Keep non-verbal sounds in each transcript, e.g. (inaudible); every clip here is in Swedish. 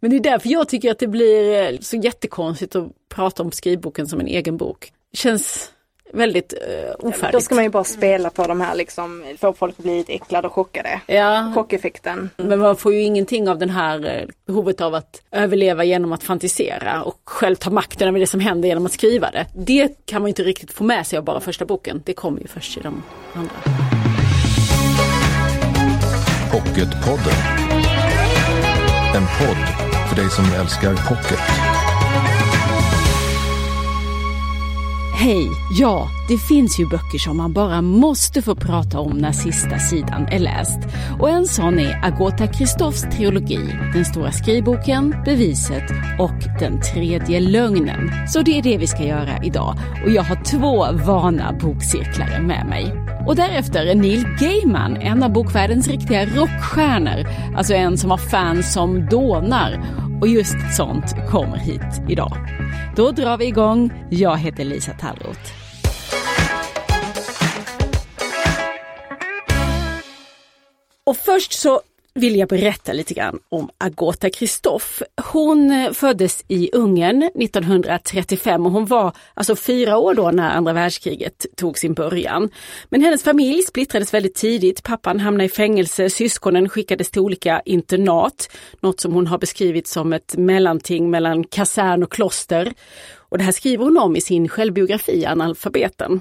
Men det är därför jag tycker att det blir eh, så jättekonstigt att prata om skrivboken som en egen bok. Det känns väldigt uh, ofärdigt. Då ska man ju bara spela på de här liksom, få folk att bli lite äcklade och chockade. Ja. Chockeffekten. Men man får ju ingenting av den här eh, behovet av att överleva genom att fantisera och själv ta makten över det som händer genom att skriva det. Det kan man inte riktigt få med sig av bara första boken. Det kommer ju först i de andra. Pocketpodden. En podd för dig som älskar pocket. Hej! Ja, det finns ju böcker som man bara måste få prata om när sista sidan är läst. Och en sån är Agota Kristoffs trilogi, Den stora skrivboken, Beviset och Den tredje lögnen. Så det är det vi ska göra idag. Och jag har två vana bokcirklare med mig. Och därefter Neil Gaiman, en av bokvärldens riktiga rockstjärnor. Alltså en som har fans som dånar. Och just sånt kommer hit idag. Då drar vi igång. Jag heter Lisa Tallroth. Och först så vill jag berätta lite grann om Agota Kristoff. Hon eh, föddes i Ungern 1935 och hon var alltså fyra år då när andra världskriget tog sin början. Men hennes familj splittrades väldigt tidigt. Pappan hamnade i fängelse, syskonen skickades till olika internat, något som hon har beskrivit som ett mellanting mellan kasern och kloster. Och det här skriver hon om i sin självbiografi Analfabeten.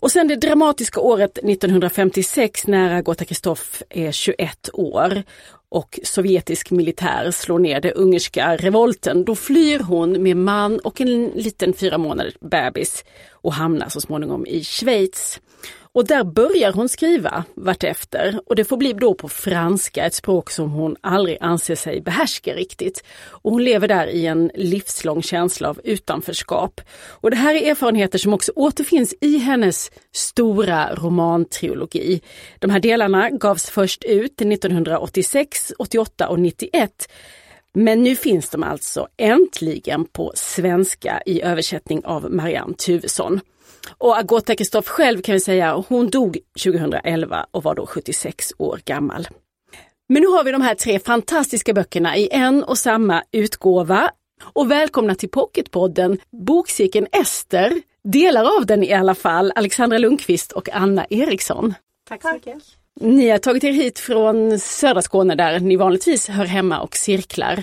Och sen det dramatiska året 1956 när Agota Kristoff är 21 år och sovjetisk militär slår ner den ungerska revolten. Då flyr hon med man och en liten fyra månader bebis och hamnar så småningom i Schweiz. Och där börjar hon skriva vartefter och det får bli då på franska, ett språk som hon aldrig anser sig behärska riktigt. Och hon lever där i en livslång känsla av utanförskap. Och det här är erfarenheter som också återfinns i hennes stora romantrilogi. De här delarna gavs först ut 1986, 88 och 91. Men nu finns de alltså äntligen på svenska i översättning av Marianne Tuvesson. Och Agota Kristoff själv kan vi säga, hon dog 2011 och var då 76 år gammal. Men nu har vi de här tre fantastiska böckerna i en och samma utgåva. Och välkomna till Pocketpodden, bokcirkeln Ester, delar av den i alla fall, Alexandra Lundqvist och Anna Eriksson. Tack så mycket. Ni har tagit er hit från södra Skåne där ni vanligtvis hör hemma och cirklar.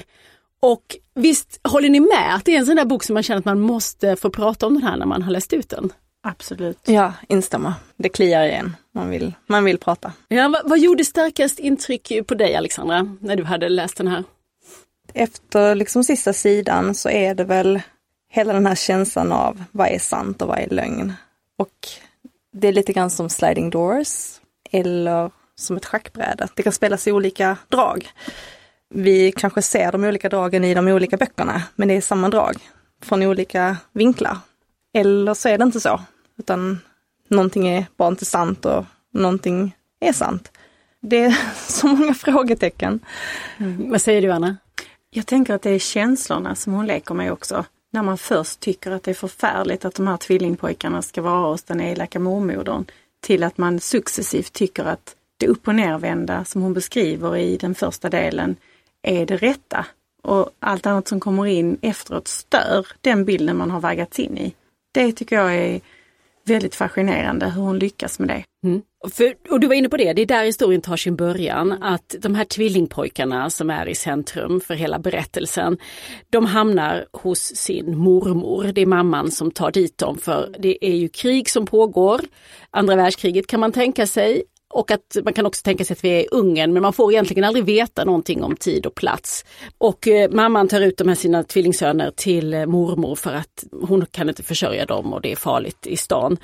Och visst håller ni med att det är en sån där bok som man känner att man måste få prata om den här när man har läst ut den? Absolut. Ja, instämma. Det kliar igen. Man vill, man vill prata. Ja, vad, vad gjorde starkast intryck på dig Alexandra, när du hade läst den här? Efter liksom sista sidan så är det väl hela den här känslan av vad är sant och vad är lögn. Och det är lite grann som sliding doors eller som ett schackbräde. Det kan spelas i olika drag. Vi kanske ser de olika dragen i de olika böckerna, men det är samma drag från olika vinklar. Eller så är det inte så. Utan någonting är bara inte sant och någonting är sant. Det är (laughs) så många frågetecken. Mm. Vad säger du Anna? Jag tänker att det är känslorna som hon leker med också. När man först tycker att det är förfärligt att de här tvillingpojkarna ska vara hos den elaka mormodern till att man successivt tycker att det upp och nervända som hon beskriver i den första delen är det rätta. Och allt annat som kommer in efteråt stör den bilden man har vaggats in i. Det tycker jag är väldigt fascinerande hur hon lyckas med det. Mm. För, och du var inne på det, det är där historien tar sin början, att de här tvillingpojkarna som är i centrum för hela berättelsen, de hamnar hos sin mormor. Det är mamman som tar dit dem för det är ju krig som pågår. Andra världskriget kan man tänka sig och att man kan också tänka sig att vi är i Ungern men man får egentligen aldrig veta någonting om tid och plats. Och eh, mamman tar ut de här sina tvillingsöner till eh, mormor för att hon kan inte försörja dem och det är farligt i stan.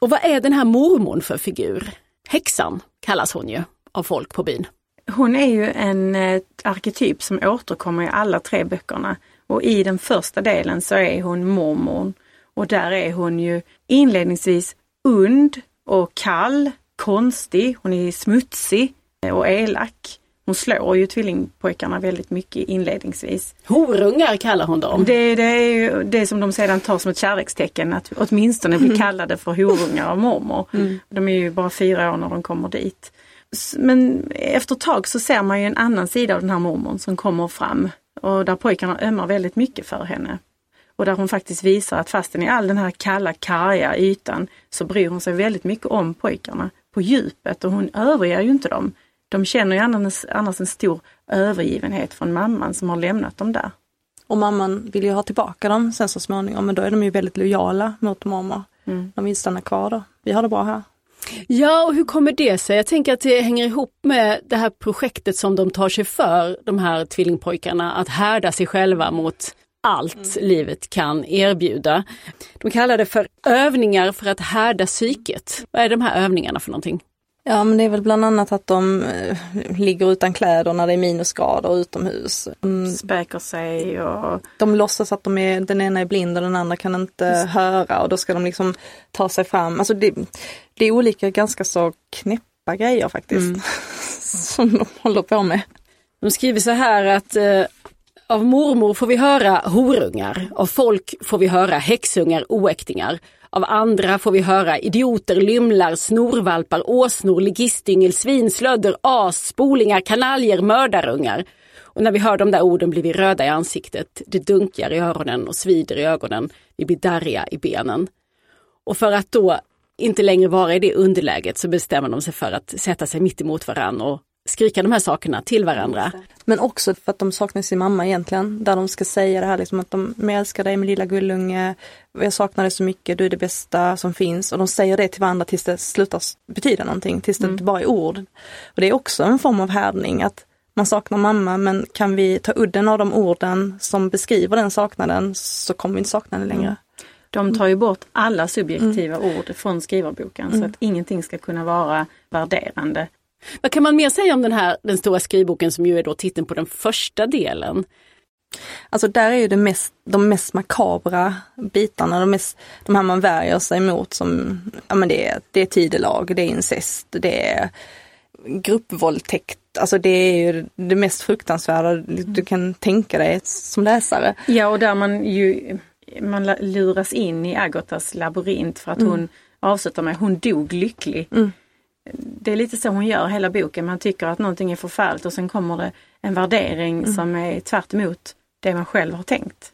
Och vad är den här mormon för figur? Häxan kallas hon ju av folk på byn. Hon är ju en eh, arketyp som återkommer i alla tre böckerna. Och i den första delen så är hon mormon. Och där är hon ju inledningsvis und och kall konstig, hon är smutsig och elak. Hon slår ju tvillingpojkarna väldigt mycket inledningsvis. Horungar kallar hon dem. Det, det är ju det som de sedan tar som ett kärlekstecken att åtminstone bli (laughs) kallade för horungar av mormor. Mm. De är ju bara fyra år när de kommer dit. Men efter ett tag så ser man ju en annan sida av den här mormon som kommer fram. och där pojkarna ömmar väldigt mycket för henne. Och där hon faktiskt visar att fastän i all den här kalla, karga ytan så bryr hon sig väldigt mycket om pojkarna på djupet och hon överger ju inte dem. De känner ju annars, annars en stor övergivenhet från mamman som har lämnat dem där. Och mamman vill ju ha tillbaka dem sen så småningom men då är de ju väldigt lojala mot mormor. Mm. De vill stanna kvar då. Vi har det bra här. Ja, och hur kommer det sig? Jag tänker att det hänger ihop med det här projektet som de tar sig för, de här tvillingpojkarna, att härda sig själva mot allt livet kan erbjuda. De kallar det för övningar för att härda psyket. Vad är de här övningarna för någonting? Ja men det är väl bland annat att de eh, ligger utan kläder när det är minusgrader utomhus. Mm, Späker sig och de låtsas att de är, den ena är blind och den andra kan inte höra och då ska de liksom ta sig fram. Alltså det, det är olika ganska så knäppa grejer faktiskt. (laughs) som de håller på med. De skriver så här att eh, av mormor får vi höra horungar, av folk får vi höra häxungar, oäktingar. Av andra får vi höra idioter, lymlar, snorvalpar, åsnor, ligistyngel, svinslödder, as, spolingar, kanaljer, mördarungar. Och när vi hör de där orden blir vi röda i ansiktet, det dunkar i öronen och svider i ögonen, vi blir darriga i benen. Och för att då inte längre vara i det underläget så bestämmer de sig för att sätta sig mitt emot varandra och skrika de här sakerna till varandra. Men också för att de saknar sin mamma egentligen. Där de ska säga det här liksom att de, jag älskar dig min lilla gullunge. Jag saknar dig så mycket, du är det bästa som finns. Och de säger det till varandra tills det slutar betyda någonting, tills det bara är ord. Och det är också en form av härdning att man saknar mamma men kan vi ta udden av de orden som beskriver den saknaden så kommer vi inte sakna den längre. de tar ju bort alla subjektiva ord från skrivarboken så att ingenting ska kunna vara värderande. Vad kan man mer säga om den här den stora skrivboken som ju är då titeln på den första delen? Alltså där är ju det mest, de mest makabra bitarna, de, mest, de här man värjer sig emot som, ja men det är, det är tidelag, det är incest, det är gruppvåldtäkt, alltså det är ju det mest fruktansvärda du kan tänka dig som läsare. Ja och där man ju man luras in i Agotas labyrint för att hon avslutar med hon dog lycklig. Mm. Det är lite så hon gör hela boken. Man tycker att någonting är förfärligt och sen kommer det en värdering som är tvärt emot det man själv har tänkt.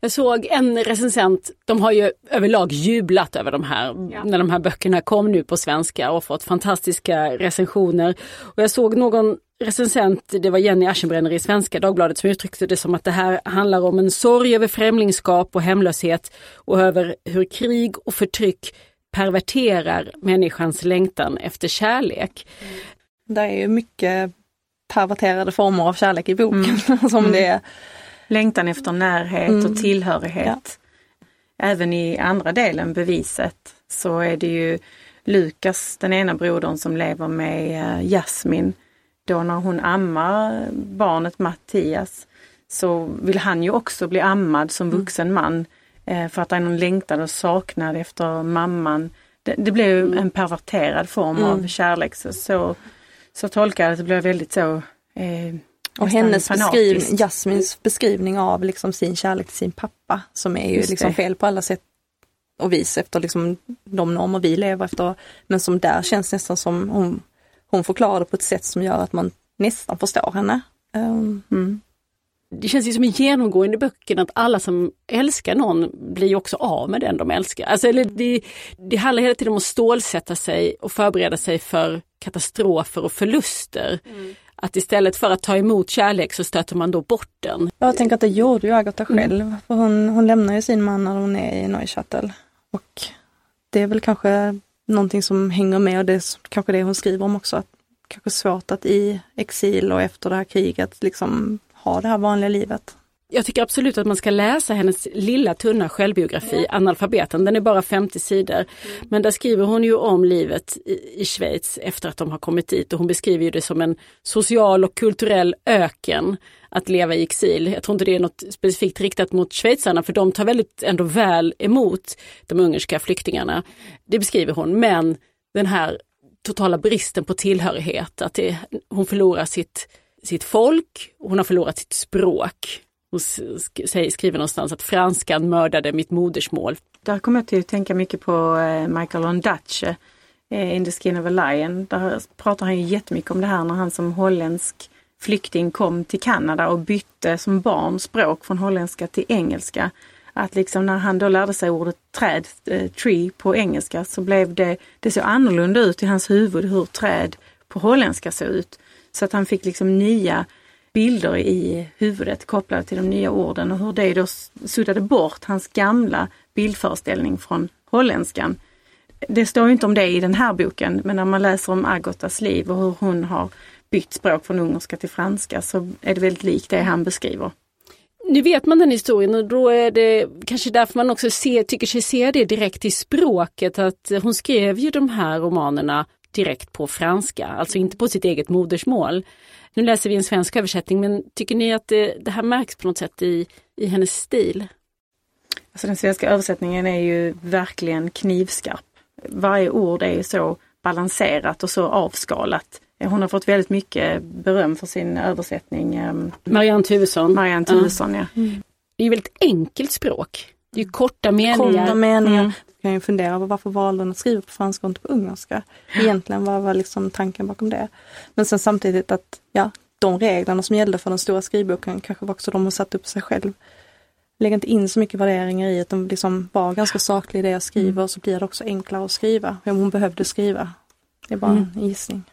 Jag såg en recensent, de har ju överlag jublat över de här, när de här böckerna kom nu på svenska och fått fantastiska recensioner. Och jag såg någon recensent, det var Jenny Aschenbrenner i Svenska Dagbladet som uttryckte det som att det här handlar om en sorg över främlingskap och hemlöshet och över hur krig och förtryck perverterar människans längtan efter kärlek. Det är ju mycket perverterade former av kärlek i boken. (laughs) som det är. Längtan efter närhet och tillhörighet. Även i andra delen, beviset, så är det ju Lukas, den ena brodern, som lever med eh, Jasmin. Då när hon ammar barnet Mattias så vill han ju också bli ammad som vuxen man. Eh, för att någon längtan och saknad efter mamman. Det, det blir ju en perverterad form av kärlek. Så, så, så tolkar jag det, det blir väldigt så eh, Och hennes beskrivning, Jasmins beskrivning av liksom sin kärlek till sin pappa som är ju Just liksom det. fel på alla sätt och vis efter liksom de normer vi lever efter. Men som där känns nästan som hon, hon förklarar det på ett sätt som gör att man nästan förstår henne. Um, Mm. Det känns ju som en genomgående i böckerna att alla som älskar någon blir också av med den de älskar. Alltså, eller det, det handlar hela tiden om att stålsätta sig och förbereda sig för katastrofer och förluster. Att istället för att ta emot kärlek så stöter man då bort den. Jag tänker att det gjorde ju Agatha själv. För hon, hon lämnar ju sin man när hon är i Neuchâtel. Och det är väl kanske någonting som hänger med och det är kanske det hon skriver om också. Att kanske svårt att i exil och efter det här kriget liksom ha det här vanliga livet. Jag tycker absolut att man ska läsa hennes lilla tunna självbiografi, Analfabeten. Den är bara 50 sidor. Men där skriver hon ju om livet i, Schweiz efter att de har kommit dit och hon beskriver det som en social och kulturell öken att leva i exil. Jag tror inte det är något specifikt riktat mot schweizarna för de tar väldigt ändå väl emot de ungerska flyktingarna. Det beskriver hon, men den här totala bristen på tillhörighet, att det, hon förlorar sitt, sitt folk, hon har förlorat sitt språk. Hon skriver någonstans att franskan mördade mitt modersmål. Där kommer jag till att tänka mycket på eh, Michael Ondaatje, eh, In the skin of a lion. Där pratar han ju jättemycket om det här när han som holländsk flykting kom till Kanada och bytte som barn språk från holländska till engelska. Att liksom när han då lärde sig ordet träd, eh, tree på engelska, så blev det, det så annorlunda ut i hans huvud hur träd på holländska såg ut. Så att han fick liksom nya bilder i huvudet kopplade till de nya orden och hur det då suddade bort hans gamla bildföreställning från holländskan. Det står inte om det i den här boken, men när man läser om Agotas liv och hur hon har bytt språk från ungerska till franska så är det väldigt likt det han beskriver. Nu vet man den historien och då är det kanske därför man också ser, tycker sig se det direkt i språket att hon skrev ju de här romanerna direkt på franska, alltså inte på sitt eget modersmål. Nu läser vi en svensk översättning men tycker ni att det, det här märks på något sätt i, i hennes stil? Alltså den svenska översättningen är ju verkligen knivskarp. Varje ord är så balanserat och så avskalat. Hon har fått väldigt mycket beröm för sin översättning. Ehm, Marianne Tuvesson. Marianne Tuvesson, ja. ja. Mm. Det är väldigt enkelt språk. Det är korta meningar. Korta meningar. Mm. Kan ju fundera på varför valde hon att skriva på franska och inte på ungerska. Egentligen vad var liksom tanken bakom det? Men sen samtidigt att ja, de reglerna som gällde för den stora skrivboken kanske var också de hon satt upp sig själv. Lägg inte in så mycket värderingar i utan liksom var ganska saklig i det jag skriver mm. så blir det också enklare att skriva. Om hon behövde skriva. Det är bara mm. en gissning.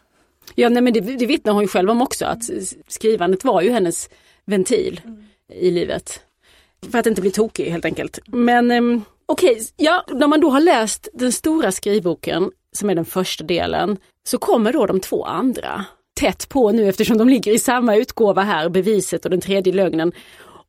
Ja, nej, men det, det vittnar hon ju själv om också att skrivandet var ju hennes ventil mm. i livet. För att inte bli tokig helt enkelt. Men um, okej, okay, ja, när man då har läst den stora skrivboken som är den första delen så kommer då de två andra tätt på nu eftersom de ligger i samma utgåva här, beviset och den tredje lögnen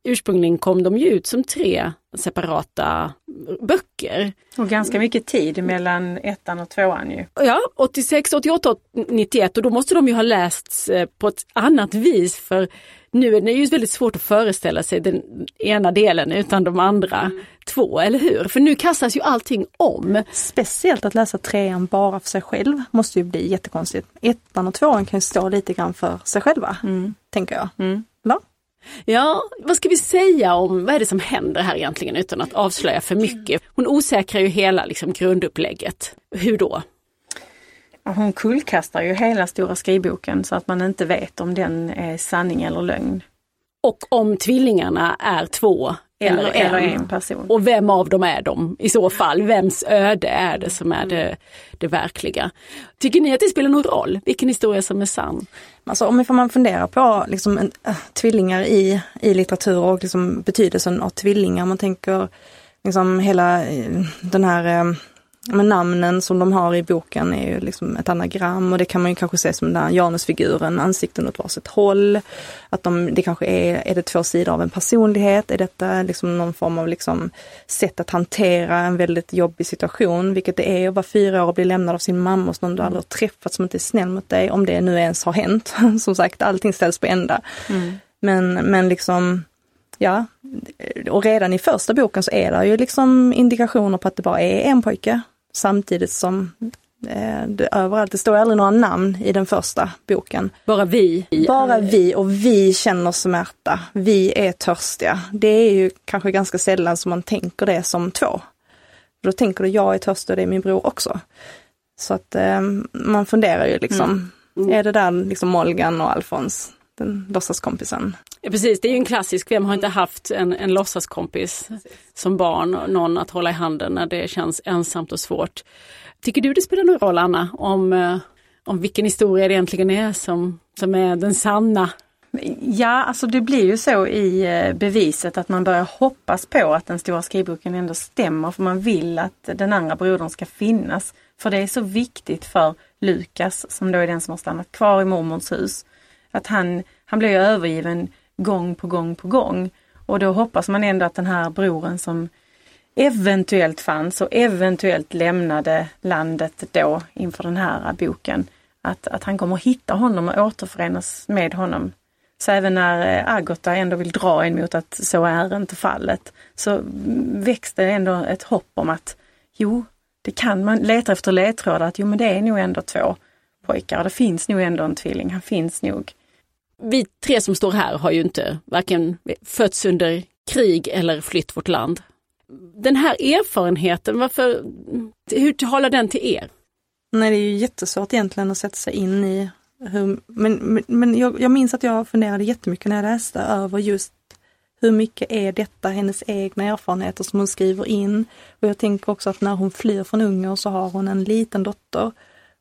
ursprungligen kom de ju ut som tre separata böcker. Och ganska mycket tid mellan ettan och tvåan ju. Ja, 86, 88 91 och då måste de ju ha lästs eh, på ett annat vis för nu är det ju väldigt svårt att föreställa sig den ena delen utan de andra mm. två, eller hur? För nu kastas ju allting om. Speciellt att läsa trean bara för sig själv måste ju bli jättekonstigt. Ettan och tvåan kan ju stå lite grann för sig själva, mm. tänker jag. Mm. Va? Ja, vad ska vi säga om vad är det som händer här egentligen utan att avslöja för mycket? Hon osäkrar ju hela liksom, grundupplägget. Hur då? Hon kullkastar ju hela stora skrivboken så att man inte vet om den är sanning eller lögn. Och om tvillingarna är två eller, eller, en. eller en person. Och vem av dem är de i så fall? Vems öde är det som är det, det verkliga? Tycker ni att det spelar någon roll vilken historia som är sann? Alltså om man funderar på liksom, äh, tvillingar i, i litteratur och liksom, betydelsen av tvillingar, man tänker liksom hela eh, den här äh, men namnen som de har i boken är ju liksom ett anagram och det kan man ju kanske se som den här Janusfiguren, ansikten åt varsitt håll. Att de, det kanske är, är det två sidor av en personlighet? Är detta liksom någon form av liksom sätt att hantera en väldigt jobbig situation, vilket det är att vara fyra år och bli lämnad av sin mamma hos någon du aldrig har träffat som inte är snäll mot dig, om det nu ens har hänt. (laughs) som sagt, allting ställs på ända. Mm. Men, men liksom Ja, och redan i första boken så är det ju liksom indikationer på att det bara är en pojke Samtidigt som eh, det, överallt, det står aldrig några namn i den första boken. Bara vi? Bara vi och vi känner smärta. Vi är törstiga. Det är ju kanske ganska sällan som man tänker det som två. Då tänker du jag är törstig och det är min bror också. Så att eh, man funderar ju liksom, mm. Mm. är det där liksom Molgan och Alfons, den låtsaskompisen? Ja, precis, det är ju en klassisk, vem har inte haft en, en låtsaskompis som barn, någon att hålla i handen när det känns ensamt och svårt. Tycker du det spelar någon roll Anna, om, eh, om vilken historia det egentligen är som, som är den sanna? Ja, alltså det blir ju så i eh, beviset att man börjar hoppas på att den stora skrivboken ändå stämmer för man vill att den andra brodern ska finnas. För det är så viktigt för Lukas, som då är den som har stannat kvar i mormors hus, att han, han blir övergiven gång på gång på gång. Och då hoppas man ändå att den här broren som eventuellt fanns och eventuellt lämnade landet då inför den här boken, att, att han kommer hitta honom och återförenas med honom. Så även när eh, Agota ändå vill dra en mot att så är inte fallet, så väcks det ändå ett hopp om att jo, det kan man leta efter ledtrådar att jo men det är nog ändå två pojkar det finns nog ändå en tvilling, han finns nog vi tre som står här har ju inte varken fötts under krig eller flytt vårt land. Den här erfarenheten, varför, hur talar den till er? Nej, det är ju jättesvårt egentligen att sätta sig in i hur, men men, men jag, jag minns att jag funderade jättemycket när jag läste över just hur mycket är detta hennes egna erfarenheter som hon skriver in? Och jag tänker också att när hon flyr från Ungern så har hon en liten dotter.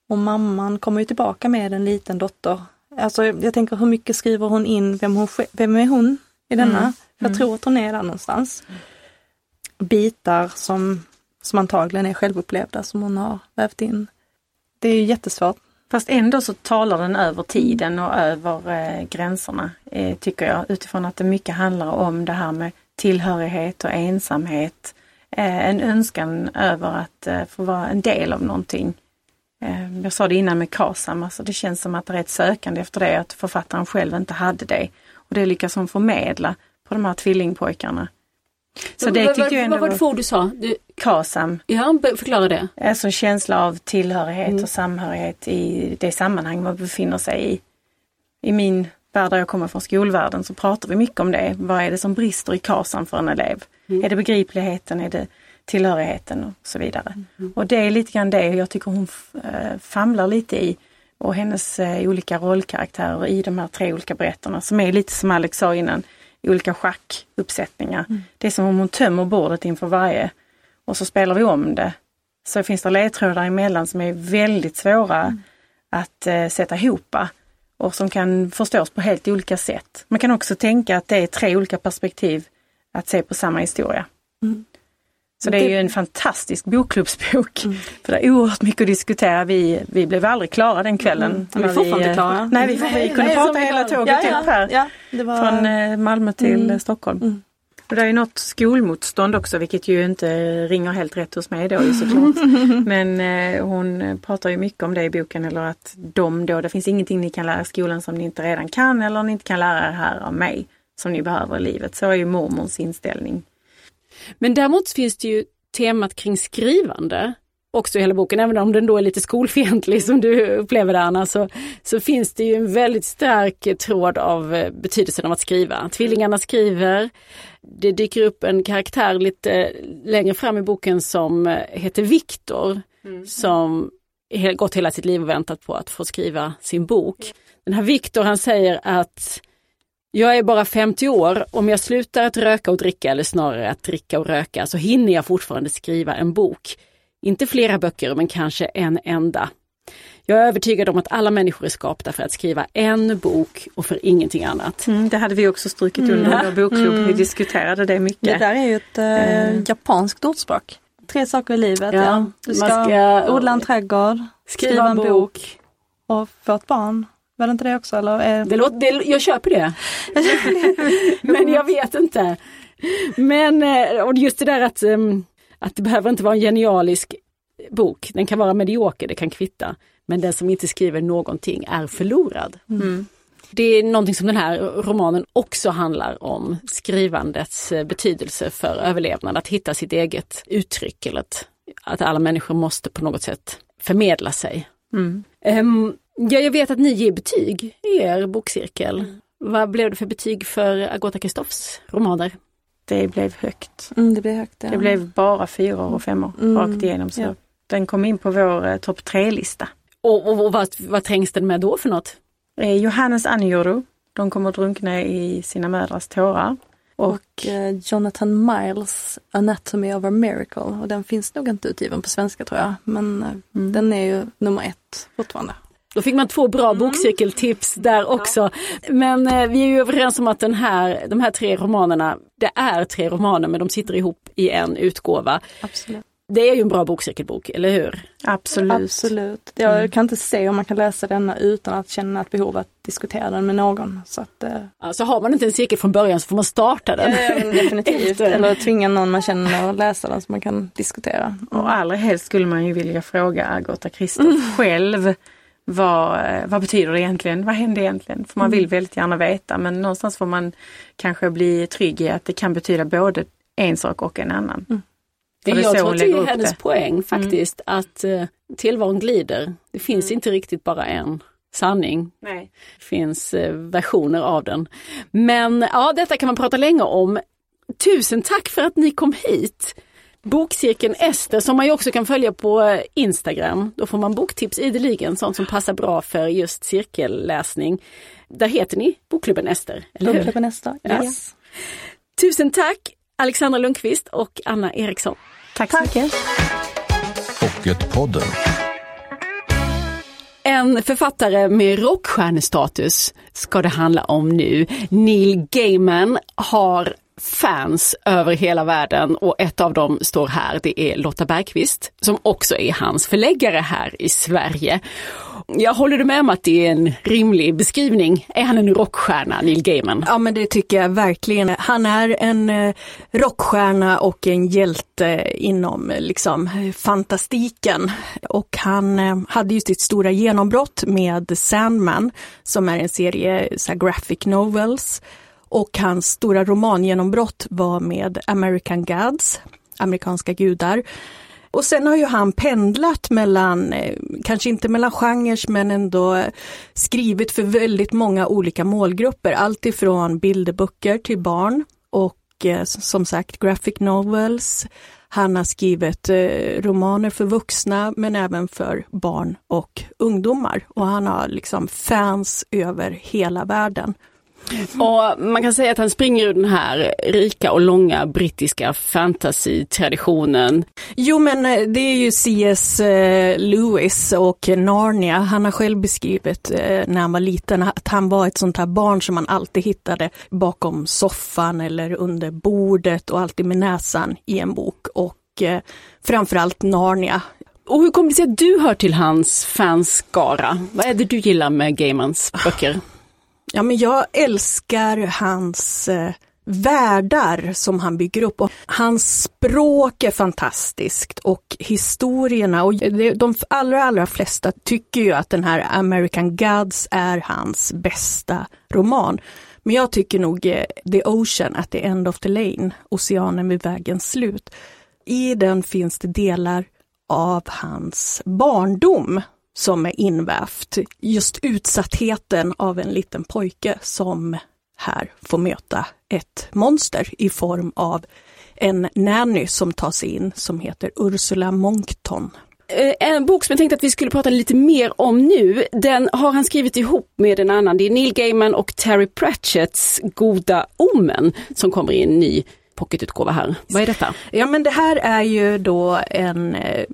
Och mamman kommer ju tillbaka med en liten dotter. Alltså jag tänker hur mycket skriver hon in, vem, hon, vem är hon i denna? Mm. Jag Mm. tror att hon är där någonstans. Bitar som, som antagligen är självupplevda som hon har vävt in. Det är jättesvårt. Fast ändå så talar den över tiden och över eh, gränserna, eh, tycker jag. Utifrån att det mycket handlar om det här med tillhörighet och ensamhet. Eh, en önskan över att eh, få vara en del av någonting. Eh, jag sa det innan med KASAM, alltså det känns som att det är ett sökande efter det, att författaren själv inte hade det. Och det lyckas hon förmedla på de här tvillingpojkarna. Så det tycker jag ändå vad var det för ord du sa? Du, KASAM, ja, förklara det. Alltså känsla av tillhörighet Mm. och samhörighet i det sammanhang man befinner sig i. I min värld där jag kommer från skolvärlden så pratar vi mycket om det. Vad är det som brister i KASAM för en elev? Mm. Är det begripligheten? Är det tillhörigheten och så vidare? Mm. Och det är lite grann det jag tycker hon eh, famlar lite i. Och hennes eh, olika rollkaraktärer i de här tre olika berättarna som är lite som Alex sa innan, i olika schackuppsättningar. Det är som om hon tömmer bordet inför varje och så spelar vi om det. Så finns det ledtrådar emellan som är väldigt svåra att eh, sätta ihop och som kan förstås på helt olika sätt. Man kan också tänka att det är tre olika perspektiv att se på samma historia. Mm. Så det är ju en fantastisk bokklubbsbok. För det är oerhört mycket att diskutera. Vi, vi blev aldrig klara den kvällen. Mm. Vi är fortfarande eh, klara. Nej, vi, får, vi kunde Nej, prata hela tåget ja, upp här. Ja, det var... Från eh, Malmö till Mm. eh, Stockholm. Mm. Och det är något skolmotstånd också vilket ju inte ringer helt rätt hos mig då ju såklart. (laughs) Men eh, hon pratar ju mycket om det i boken eller att de då, det finns ingenting ni kan lära i skolan som ni inte redan kan eller ni inte kan lära er här av mig som ni behöver i livet. Så är ju mormons inställning. Men däremot finns det ju temat kring skrivande också i hela boken, även om den då är lite skolfientlig som du upplever det Anna, så, så finns det ju en väldigt stark tråd av eh, betydelsen av att skriva. Tvillingarna skriver, det dyker upp en karaktär lite längre fram i boken som eh, heter Viktor, som he- gått hela sitt liv och väntat på att få skriva sin bok. Den här Viktor han säger att jag är bara 50 år, om jag slutar att röka och dricka eller snarare att dricka och röka så hinner jag fortfarande skriva en bok. Inte flera böcker men kanske en enda. Jag är övertygad om att alla människor är skapta för att skriva en bok och för ingenting annat. Mm, det hade vi också strukit under i vår bokklubb. Vi diskuterade det mycket. Det där är ju ett Eh. japanskt ordspråk. Tre saker i livet. Ja, Ja. Du ska, ska- odla en trädgård, Skriva en bok. och få ett barn. Var det inte det också? Eller? är- Det låter, det, jag köper det. (laughs) Men jag vet inte. Men eh, och just det där att, ehm, att det behöver inte vara en genialisk bok. Den kan vara medioker, det kan kvitta. Men den som inte skriver någonting är förlorad. Mm. Det är någonting som den här romanen också handlar om, skrivandets eh, betydelse för överlevnad, att hitta sitt eget uttryck eller att, att alla människor måste på något sätt förmedla sig. Mm. Ehm, ja, jag vet att ni ger betyg i er bokcirkel. Vad blev det för betyg för Agota Kristoffs romaner? Det blev högt. Mm, det blir högt. Ja. Det blev bara fyror och femmor Mm, rakt igenom. Så ja. Den kom in på vår eh, topp tre-lista. Och, och, och vad, vad trängs den med då för något? Eh, Johannes Anjoru, de kommer att drunkna i sina mödrars tårar. Och, Och eh, Jonathan Miles Anatomy of a Miracle. Och den finns nog inte utgiven på svenska tror jag. Men eh, Mm. den är ju nummer ett fortfarande. Då fick man två bra bokcirkeltips där också. Men eh, vi är ju överens om att den här, de här tre romanerna, det är tre romaner men de sitter ihop i en utgåva. Absolut. Det är ju en bra bokcirkelbok, eller hur? absolut. Absolut. Jag Mm. kan inte se om man kan läsa denna utan att känna ett behov att diskutera den med någon. Så att, eh, Alltså har man inte en cirkel från början så får man starta den. definitivt. Efter. Eller tvinga någon man känner att läsa den så man kan diskutera. Och allra helst skulle man ju vilja fråga Agota Kristoff själv. Vad, vad betyder det egentligen? Vad hände egentligen? För man vill väldigt gärna veta men någonstans får man kanske bli trygg i att det kan betyda både en sak och en annan. Det För det är jag tror att det är hennes det. poäng faktiskt, att eh, tillvaron glider. Det finns inte riktigt bara en sanning. Nej. Det finns eh, versioner av den. Men ja, detta kan man prata länge om. Tusen tack för att ni kom hit. Bokcirkeln Ester som man ju också kan följa på eh, Instagram. Då får man boktips ideligen, sånt som passar bra för just cirkelläsning. Där heter ni Bokklubben Ester, eller hur? Bokklubben Ester, yes. Tusen tack Alexandra Lundqvist och Anna Eriksson. Tack så mycket. Pocketpodden. En författare med rockstjärnestatus ska det handla om nu. Neil Gaiman har fans över hela världen och ett av dem står här, det är Lotta Bergqvist som också är hans förläggare här i Sverige. Jag håller du med om att det är en rimlig beskrivning? Är han en rockstjärna, Neil Gaiman? Ja men det tycker jag verkligen. Han är en eh, rockstjärna och en hjälte inom liksom fantastiken. Och han eh, hade ju sitt stora genombrott med Sandman som är en serie så graphic novels. Och hans stora romangenombrott var med American Gods, amerikanska gudar. Och sen har ju han pendlat mellan, eh, kanske inte mellan genrer, men ändå skrivit för väldigt många olika målgrupper. Allt ifrån bilderböcker till barn och eh, som sagt graphic novels. Han har skrivit eh, romaner för vuxna men även för barn och ungdomar. Och han har liksom fans över hela världen. Och man kan säga att han springer ur den här rika och långa brittiska fantasy-traditionen. Jo men eh, det är ju C.S. Eh, Lewis och Narnia. Han har själv beskrivit eh, när han var liten att han var ett sånt här barn som man alltid hittade bakom soffan eller under bordet och alltid med näsan i en bok. Och framförallt Narnia. Och hur kommer det sig att du hör till hans fanskara? Vad är det du gillar med Gaimans böcker? Ja, men jag älskar hans eh, världar som han bygger upp. Och hans språk är fantastiskt och historierna och de allra, allra flesta tycker ju att den här American Gods är hans bästa roman. Men jag tycker nog eh, The Ocean at the End of the Lane, Oceanen vid vägens slut. I den finns det delar av hans barndom som är invävt. Just utsattheten av en liten pojke som här får möta ett monster i form av en nanny som tar sig in som heter Ursula Monkton. Eh, en bok som jag tänkte att vi skulle prata lite mer om nu, den har han skrivit ihop med en annan. Det är Neil Gaiman och Terry Pratchetts Goda Omen som kommer i en ny pocketutgåva här. Vad är detta? Ja men det här är ju då en, eh,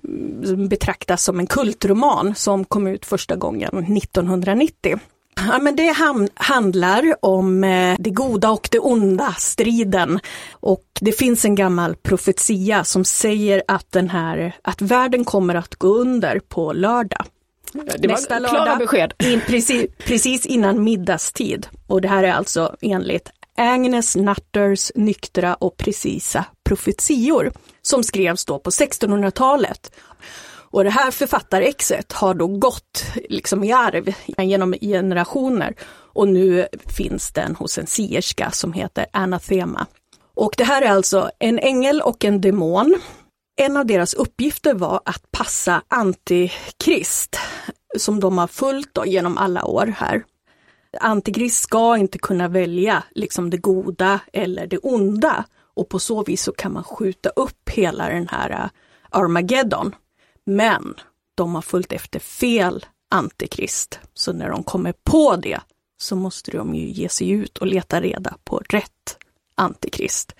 betraktas som en kultroman som kom ut första gången 1990. Ja, men det handlar om eh, det goda och det onda, striden. Och det finns en gammal profetia som säger att, den här, att världen kommer att gå under på lördag. Det var Nästa klara lördag, besked. In, precis, precis innan middagstid. Och det här är alltså enligt Agnes Nutters nyktra och precisa profetior som skrevs då på 1600-talet. Och det här författarexet har då gått liksom i arv genom generationer och nu finns den hos en sierska som heter Anathema. Och det här är alltså en ängel och en demon. En av deras uppgifter var att passa Antikrist som de har följt genom alla år här. Antikrist ska inte kunna välja liksom det goda eller det onda och på så vis så kan man skjuta upp hela den här uh, Armageddon. Men de har följt efter fel antikrist. Så när de kommer på det så måste de ju ge sig ut och leta reda på rätt antikrist.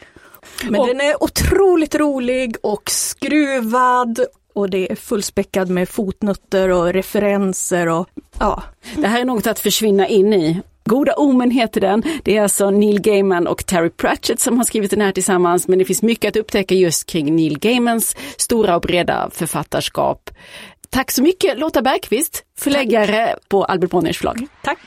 Men och, den är otroligt rolig och skruvad och det är fullspäckad med fotnötter och referenser och ja. Det här är något att försvinna in i. Goda Omen heter den. Det är alltså Neil Gaiman och Terry Pratchett som har skrivit den här tillsammans, men det finns mycket att upptäcka just kring Neil Gaimans stora och breda författarskap. Tack så mycket Lotta Bergqvist, förläggare Tack. på Albert Bonniers förlag. Tack!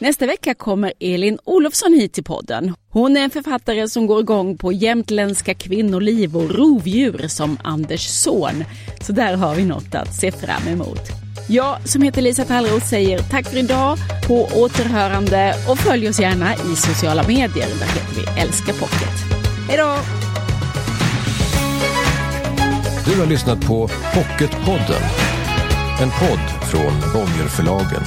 Nästa vecka kommer Elin Olofsson hit till podden. Hon är en författare som går igång på jämtländska kvinnoliv och rovdjur som Anders son. Så där har vi något att se fram emot. Jag som heter Lisa Tallroth säger tack för idag, på återhörande och följ oss gärna i sociala medier. Där heter vi Älska Pocket. Hej då! Du har lyssnat på Pocketpodden. En podd från Bonnierförlagen.